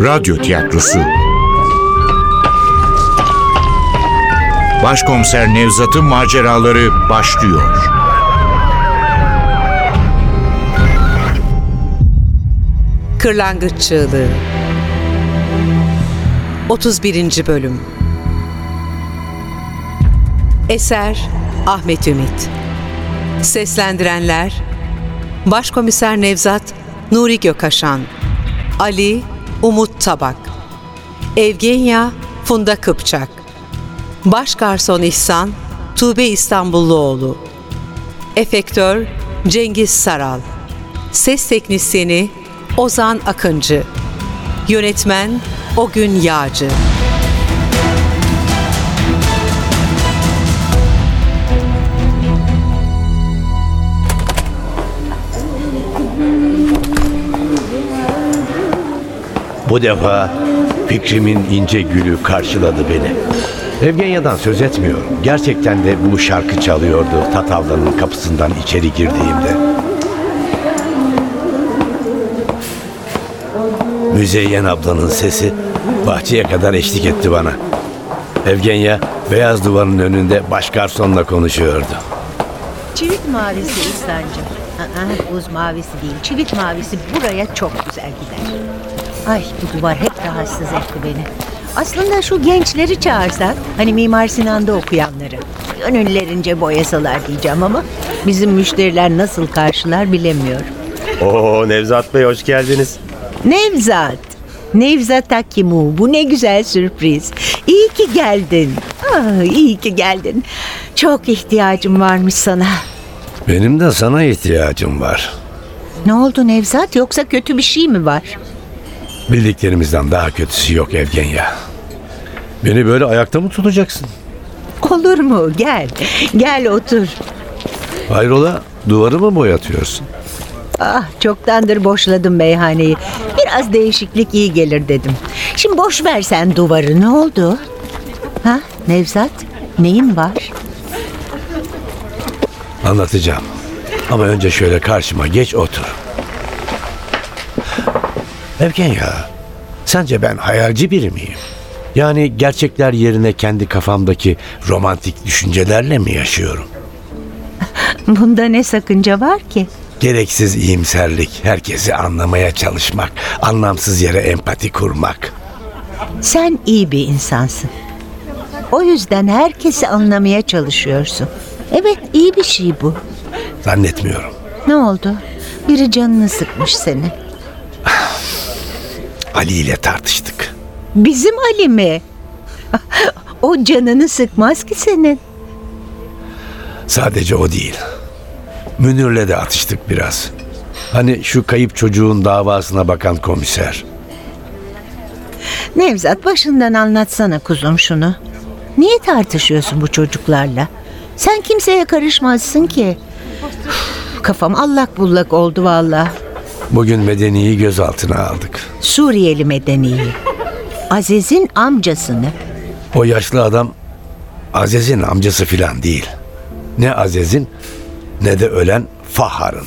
Radyo Tiyatrosu Başkomiser Nevzat'ın maceraları başlıyor. Kırlangıç Çığlığı 31. Bölüm Eser Ahmet Ümit Seslendirenler Başkomiser Nevzat Nuri Gökaşan Ali Tabak. Evgenya Funda Kıpçak. Baş Garson İhsan Tuğbe İstanbulluoğlu. Efektör Cengiz Saral. Ses Teknisyeni Ozan Akıncı. Yönetmen Ogün Yağcı Bu defa fikrimin ince gülü karşıladı beni. Evgenya'dan söz etmiyorum. Gerçekten de bu şarkı çalıyordu Tatavlanın kapısından içeri girdiğimde. Müzeyyen ablanın sesi bahçeye kadar eşlik etti bana. Evgenya beyaz duvarın önünde baş garsonla konuşuyordu. Çivit mavisi İhsan'cığım. Aa, buz mavisi değil. Çivit mavisi buraya çok güzel gider. Ay bu duvar hep rahatsız etti beni. Aslında şu gençleri çağırsak, hani Mimar Sinan'da okuyanları. Gönüllerince boyasalar diyeceğim ama bizim müşteriler nasıl karşılar bilemiyorum. Oo Nevzat Bey hoş geldiniz. Nevzat. Nevzat Akimu bu ne güzel sürpriz. İyi ki geldin. Ah, iyi ki geldin. Çok ihtiyacım varmış sana. Benim de sana ihtiyacım var. Ne oldu Nevzat yoksa kötü bir şey mi var? Bildiklerimizden daha kötüsü yok Evgenya. Beni böyle ayakta mı tutacaksın? Olur mu? Gel. Gel otur. Hayrola duvarı mı boyatıyorsun? Ah çoktandır boşladım meyhaneyi. Biraz değişiklik iyi gelir dedim. Şimdi boş ver sen duvarı. Ne oldu? Ha Nevzat? Neyin var? Anlatacağım. Ama önce şöyle karşıma geç otur. Evgenya, sence ben hayalci biri miyim? Yani gerçekler yerine kendi kafamdaki romantik düşüncelerle mi yaşıyorum? Bunda ne sakınca var ki? Gereksiz iyimserlik, herkesi anlamaya çalışmak, anlamsız yere empati kurmak. Sen iyi bir insansın. O yüzden herkesi anlamaya çalışıyorsun. Evet iyi bir şey bu. Zannetmiyorum. Ne oldu? Biri canını sıkmış seni. Ali ile tartıştık. Bizim Ali mi? O canını sıkmaz ki senin. Sadece o değil. Münir'le de atıştık biraz. Hani şu kayıp çocuğun davasına bakan komiser. Nevzat başından anlatsana kuzum şunu. Niye tartışıyorsun bu çocuklarla? Sen kimseye karışmazsın ki. Kafam allak bullak oldu valla. Bugün Medeni'yi gözaltına aldık. Suriyeli medeniyi. Aziz'in amcasını. O yaşlı adam Aziz'in amcası filan değil. Ne Aziz'in ne de ölen Fahar'ın.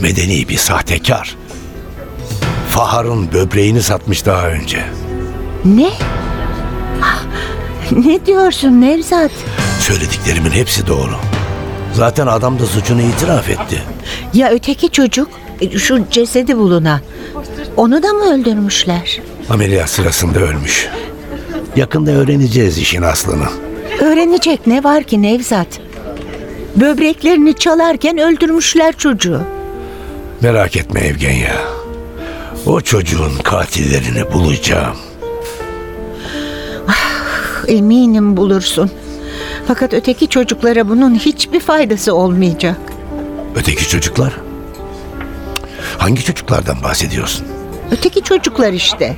Medeni bir sahtekar. Fahar'ın böbreğini satmış daha önce. Ne? Ah, Ne diyorsun Nevzat? Söylediklerimin hepsi doğru. Zaten adam da suçunu itiraf etti. Ya öteki çocuk? E, Şu cesedi bulunan. Onu da mı öldürmüşler? Ameliyat sırasında ölmüş. Yakında öğreneceğiz işin aslını. Öğrenecek ne var ki Nevzat? Böbreklerini çalarken öldürmüşler çocuğu. Merak etme Evgenya. O çocuğun katillerini bulacağım. Eminim bulursun. Fakat öteki çocuklara bunun hiçbir faydası olmayacak. Öteki çocuklar? Hangi çocuklardan bahsediyorsun? Öteki çocuklar işte.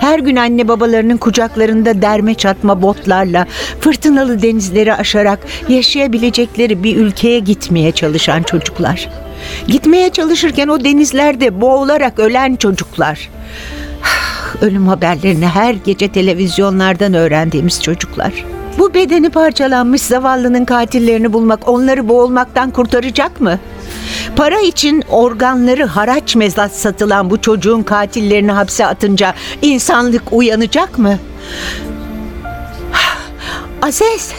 Her gün anne babalarının kucaklarında derme çatma botlarla fırtınalı denizleri aşarak yaşayabilecekleri bir ülkeye gitmeye çalışan çocuklar. Gitmeye çalışırken o denizlerde boğularak ölen çocuklar. Ölüm haberlerini her gece televizyonlardan öğrendiğimiz çocuklar. Bu bedeni parçalanmış zavallının katillerini bulmak onları boğulmaktan kurtaracak mı? Para için organları haraç mezat satılan bu çocuğun katillerini hapse atınca insanlık uyanacak mı? Aziz!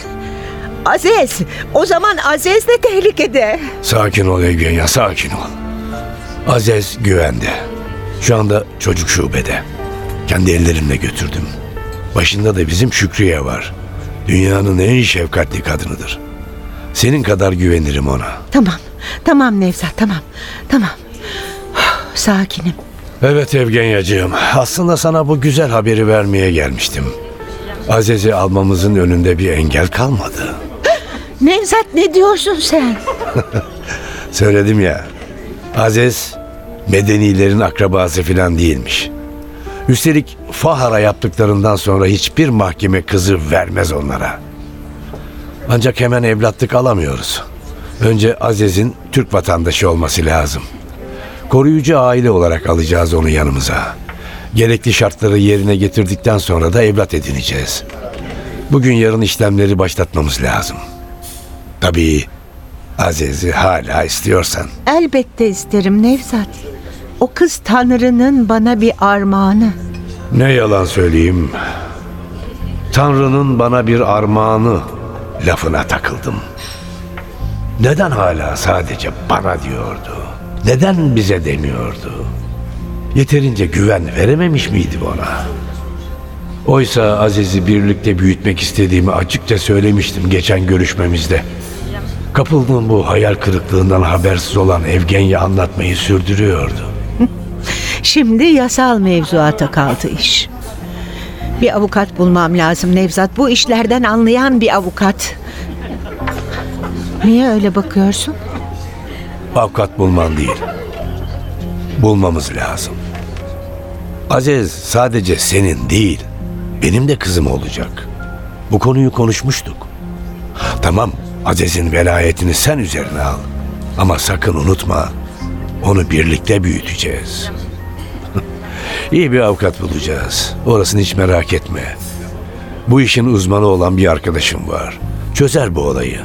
Aziz! O zaman Aziz de tehlikede. Sakin ol Evgenya, sakin ol. Aziz güvende. Şu anda çocuk şubede. Kendi ellerimle götürdüm. Başında da bizim Şükriye var. Dünyanın en şefkatli kadınıdır. Senin kadar güvenirim ona. Tamam, tamam Nevzat, tamam, tamam. Sakinim. Evet Evgenyacığım, aslında sana bu güzel haberi vermeye gelmiştim. Aziz'i almamızın önünde bir engel kalmadı. Nevzat ne diyorsun sen? Söyledim ya, Aziz medenilerin akrabası filan değilmiş. Üstelik Fahar'a yaptıklarından sonra hiçbir mahkeme kızı vermez onlara. Ancak hemen evlatlık alamıyoruz. Önce Aziz'in Türk vatandaşı olması lazım. Koruyucu aile olarak alacağız onu yanımıza. Gerekli şartları yerine getirdikten sonra da evlat edineceğiz. Bugün yarın işlemleri başlatmamız lazım. Tabii Aziz'i hala istiyorsan. Elbette isterim Nevzat. O kız Tanrı'nın bana bir armağanı. Ne yalan söyleyeyim. Tanrı'nın bana bir armağanı lafına takıldım. Neden hala sadece bana diyordu? Neden bize demiyordu? Yeterince güven verememiş miydi ona? Oysa Aziz'i birlikte büyütmek istediğimi açıkça söylemiştim geçen görüşmemizde. Kapıldığım bu hayal kırıklığından habersiz olan Evgenya anlatmayı sürdürüyordu. Şimdi yasal mevzuata kaldı iş. Bir avukat bulmam lazım Nevzat. Bu işlerden anlayan bir avukat. Niye öyle bakıyorsun? Avukat bulman değil. Bulmamız lazım. Aziz sadece senin değil, benim de kızım olacak. Bu konuyu konuşmuştuk. Tamam, Aziz'in velayetini sen üzerine al. Ama sakın unutma, onu birlikte büyüteceğiz. İyi bir avukat bulacağız. Orasını hiç merak etme. Bu işin uzmanı olan bir arkadaşım var. Çözer bu olayı.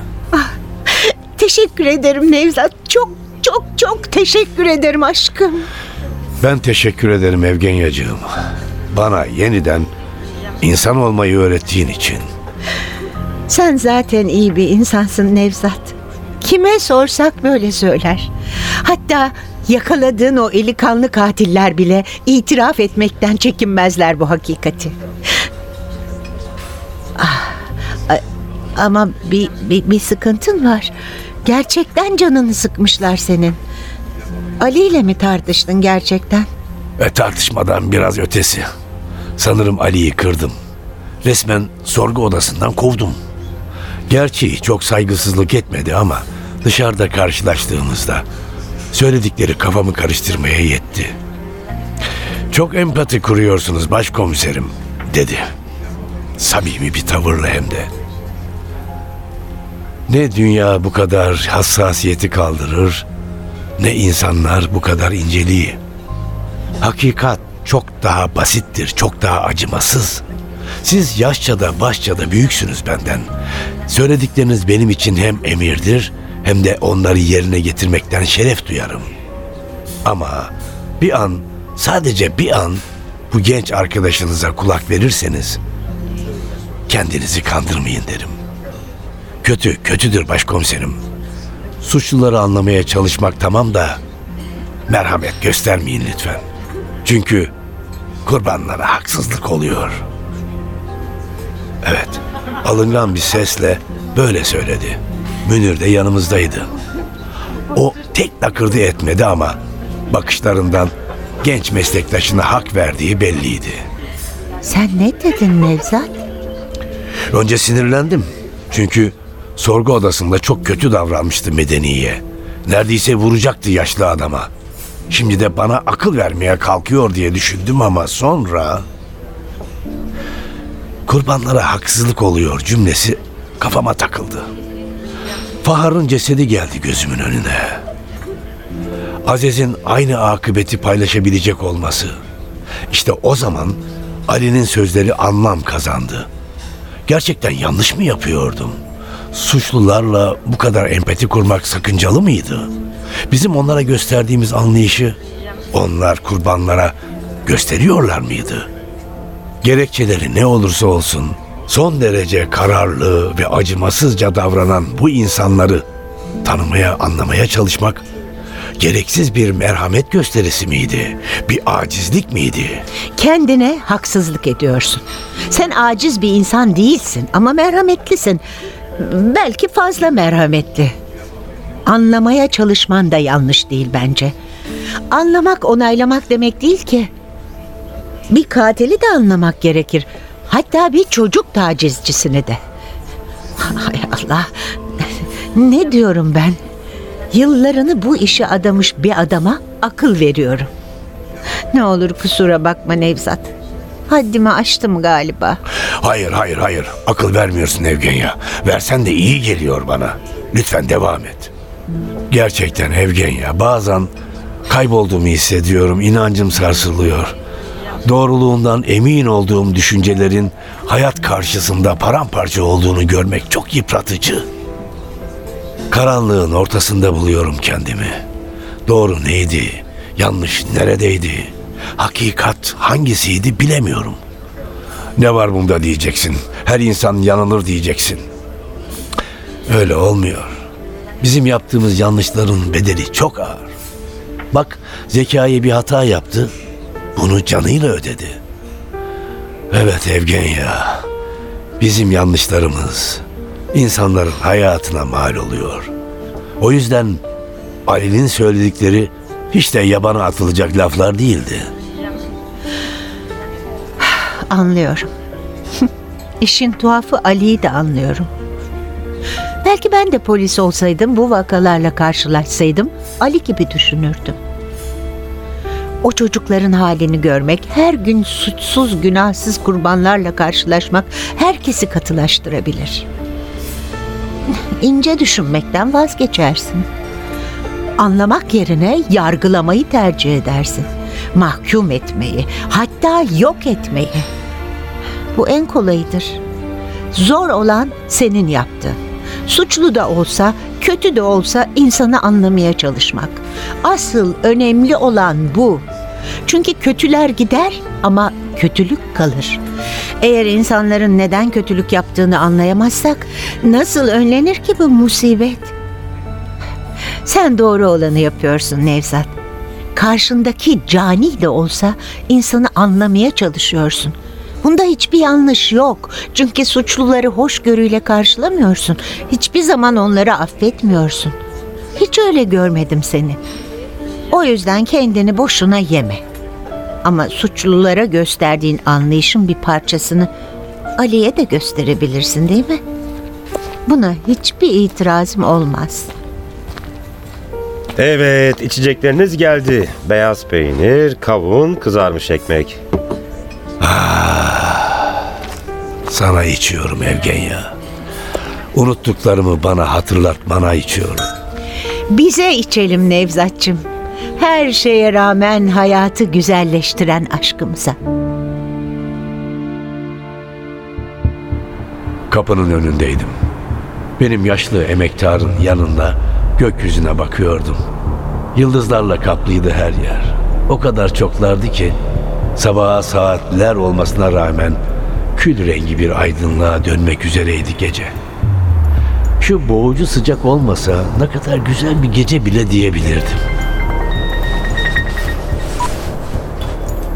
Teşekkür ederim Nevzat. Çok çok çok teşekkür ederim aşkım. Ben teşekkür ederim Evgenyacığım. Bana yeniden insan olmayı öğrettiğin için. Sen zaten iyi bir insansın Nevzat. Kime sorsak böyle söyler. Hatta yakaladığın o eli kanlı katiller bile itiraf etmekten çekinmezler bu hakikati. Ah, ama bir, bir, bir sıkıntın var. Gerçekten canını sıkmışlar senin. Ali ile mi tartıştın gerçekten? Ve tartışmadan biraz ötesi. Sanırım Ali'yi kırdım. Resmen sorgu odasından kovdum. Gerçi çok saygısızlık etmedi ama dışarıda karşılaştığımızda söyledikleri kafamı karıştırmaya yetti. Çok empati kuruyorsunuz başkomiserim dedi. Samimi bir tavırla hem de. Ne dünya bu kadar hassasiyeti kaldırır, ne insanlar bu kadar inceliği. Hakikat çok daha basittir, çok daha acımasız. Siz yaşça da başça da büyüksünüz benden. Söyledikleriniz benim için hem emirdir hem de onları yerine getirmekten şeref duyarım. Ama bir an, sadece bir an bu genç arkadaşınıza kulak verirseniz kendinizi kandırmayın derim. Kötü, kötüdür başkomiserim. Suçluları anlamaya çalışmak tamam da merhamet göstermeyin lütfen. Çünkü kurbanlara haksızlık oluyor. Evet, alıngan bir sesle böyle söyledi. Münir de yanımızdaydı. O tek nakırdı etmedi ama bakışlarından genç meslektaşına hak verdiği belliydi. Sen ne dedin Nevzat? Önce sinirlendim. Çünkü sorgu odasında çok kötü davranmıştı Medeni'ye. Neredeyse vuracaktı yaşlı adama. Şimdi de bana akıl vermeye kalkıyor diye düşündüm ama sonra... Kurbanlara haksızlık oluyor cümlesi kafama takıldı. Fahar'ın cesedi geldi gözümün önüne. Aziz'in aynı akıbeti paylaşabilecek olması. İşte o zaman Ali'nin sözleri anlam kazandı. Gerçekten yanlış mı yapıyordum? Suçlularla bu kadar empati kurmak sakıncalı mıydı? Bizim onlara gösterdiğimiz anlayışı onlar kurbanlara gösteriyorlar mıydı? Gerekçeleri ne olursa olsun son derece kararlı ve acımasızca davranan bu insanları tanımaya, anlamaya çalışmak gereksiz bir merhamet gösterisi miydi? Bir acizlik miydi? Kendine haksızlık ediyorsun. Sen aciz bir insan değilsin ama merhametlisin. Belki fazla merhametli. Anlamaya çalışman da yanlış değil bence. Anlamak, onaylamak demek değil ki. Bir katili de anlamak gerekir. Hatta bir çocuk tacizcisini de. Hay Allah. Ne diyorum ben? Yıllarını bu işe adamış bir adama akıl veriyorum. Ne olur kusura bakma Nevzat. Haddimi aştım galiba. Hayır, hayır, hayır. Akıl vermiyorsun Evgenya. Versen de iyi geliyor bana. Lütfen devam et. Gerçekten Evgenya, bazen kaybolduğumu hissediyorum. inancım sarsılıyor. Doğruluğundan emin olduğum düşüncelerin hayat karşısında paramparça olduğunu görmek çok yıpratıcı. Karanlığın ortasında buluyorum kendimi. Doğru neydi? Yanlış neredeydi? Hakikat hangisiydi bilemiyorum. Ne var bunda diyeceksin. Her insan yanılır diyeceksin. Öyle olmuyor. Bizim yaptığımız yanlışların bedeli çok ağır. Bak Zekai bir hata yaptı. Bunu canıyla ödedi. Evet Evgenya. Bizim yanlışlarımız insanların hayatına mal oluyor. O yüzden Ali'nin söyledikleri hiç de yabana atılacak laflar değildi. Anlıyorum. İşin tuhafı Ali'yi de anlıyorum. Belki ben de polis olsaydım bu vakalarla karşılaşsaydım Ali gibi düşünürdüm. O çocukların halini görmek, her gün suçsuz günahsız kurbanlarla karşılaşmak herkesi katılaştırabilir. İnce düşünmekten vazgeçersin. Anlamak yerine yargılamayı tercih edersin. Mahkum etmeyi, hatta yok etmeyi. Bu en kolayıdır. Zor olan senin yaptığın. Suçlu da olsa, kötü de olsa insanı anlamaya çalışmak. Asıl önemli olan bu. Çünkü kötüler gider ama kötülük kalır. Eğer insanların neden kötülük yaptığını anlayamazsak nasıl önlenir ki bu musibet? Sen doğru olanı yapıyorsun Nevzat. Karşındaki cani de olsa insanı anlamaya çalışıyorsun. Bunda hiçbir yanlış yok. Çünkü suçluları hoşgörüyle karşılamıyorsun. Hiçbir zaman onları affetmiyorsun. Hiç öyle görmedim seni. O yüzden kendini boşuna yeme. Ama suçlulara gösterdiğin anlayışın bir parçasını Ali'ye de gösterebilirsin değil mi? Buna hiçbir itirazım olmaz. Evet, içecekleriniz geldi. Beyaz peynir, kavun, kızarmış ekmek. Sana içiyorum Evgenya. Unuttuklarımı bana hatırlatmana içiyorum. Bize içelim Nevzatçım. Her şeye rağmen hayatı güzelleştiren aşkımıza. Kapının önündeydim. Benim yaşlı emektarın yanında gökyüzüne bakıyordum. Yıldızlarla kaplıydı her yer. O kadar çoklardı ki sabaha saatler olmasına rağmen kül rengi bir aydınlığa dönmek üzereydi gece. Şu boğucu sıcak olmasa ne kadar güzel bir gece bile diyebilirdim.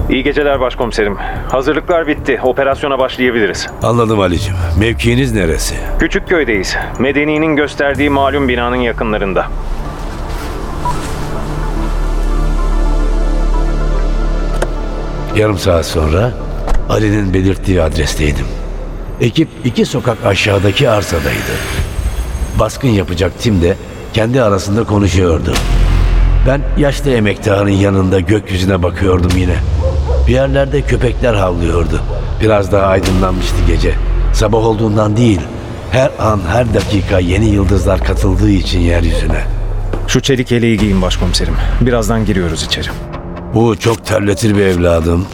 İyi geceler başkomiserim. Hazırlıklar bitti. Operasyona başlayabiliriz. Anladım Ali'cim. Mevkiiniz neresi? Küçük köydeyiz. Medeni'nin gösterdiği malum binanın yakınlarında. Yarım saat sonra Ali'nin belirttiği adresteydim. Ekip iki sokak aşağıdaki arsadaydı. Baskın yapacak tim de kendi arasında konuşuyordu. Ben yaşlı emektarın yanında gökyüzüne bakıyordum yine. Bir yerlerde köpekler havlıyordu. Biraz daha aydınlanmıştı gece. Sabah olduğundan değil, her an her dakika yeni yıldızlar katıldığı için yeryüzüne. Şu çelik yeleği giyin başkomiserim. Birazdan giriyoruz içeri. Bu çok terletir bir evladım.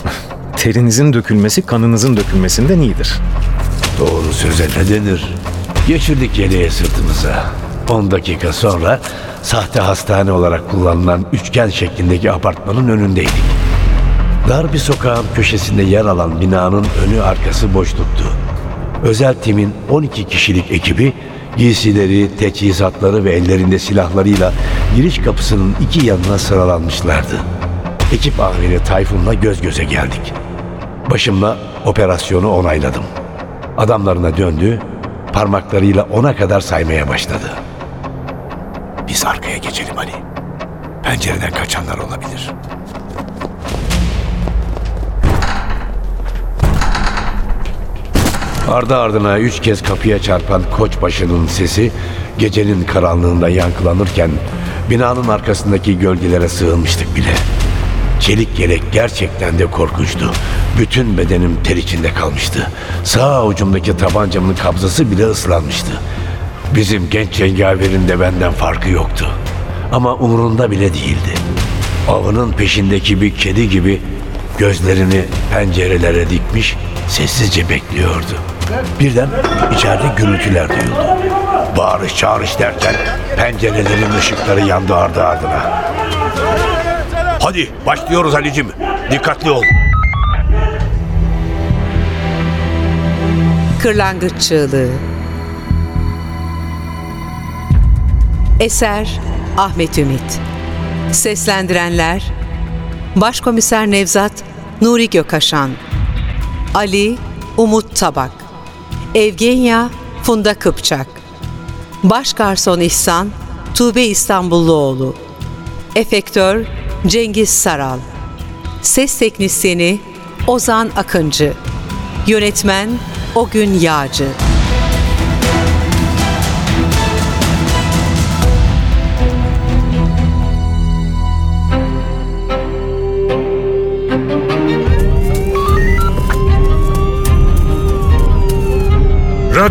Terinizin dökülmesi kanınızın dökülmesinden iyidir. Doğru söze ne denir? Geçirdik yeleği sırtımıza. 10 dakika sonra sahte hastane olarak kullanılan üçgen şeklindeki apartmanın önündeydik. Dar bir sokağın köşesinde yer alan binanın önü arkası boşluktu. Özel timin 12 kişilik ekibi giysileri, teçhizatları ve ellerinde silahlarıyla giriş kapısının iki yanına sıralanmışlardı. Ekip amiri Tayfun'la göz göze geldik. Başımla operasyonu onayladım. Adamlarına döndü, parmaklarıyla ona kadar saymaya başladı. Biz arkaya geçelim Ali. Pencereden kaçanlar olabilir. Ardı ardına üç kez kapıya çarpan koçbaşının sesi gecenin karanlığında yankılanırken binanın arkasındaki gölgelere sığınmıştık bile. Çelik yelek gerçekten de korkunçtu. Bütün bedenim ter içinde kalmıştı. Sağ ucumdaki tabancamın kabzası bile ıslanmıştı. Bizim genç cengaverin de benden farkı yoktu. Ama umurunda bile değildi. Avının peşindeki bir kedi gibi gözlerini pencerelere dikmiş sessizce bekliyordu. Birden içeride gürültüler duyuldu. Bağırış çağırış derken pencerelerin ışıkları yandı ardı ardına. Hadi başlıyoruz Ali'cim. Dikkatli ol. Kırlangıç Çığlığı Eser Ahmet Ümit Seslendirenler Başkomiser Nevzat Nuri Gökaşan Ali Umut Tabak Evgenya Funda Kıpçak. Baş Garson İhsan Tuğbe İstanbulluoğlu. Efektör Cengiz Saral. Ses Teknisyeni Ozan Akıncı. Yönetmen O Gün Yağcı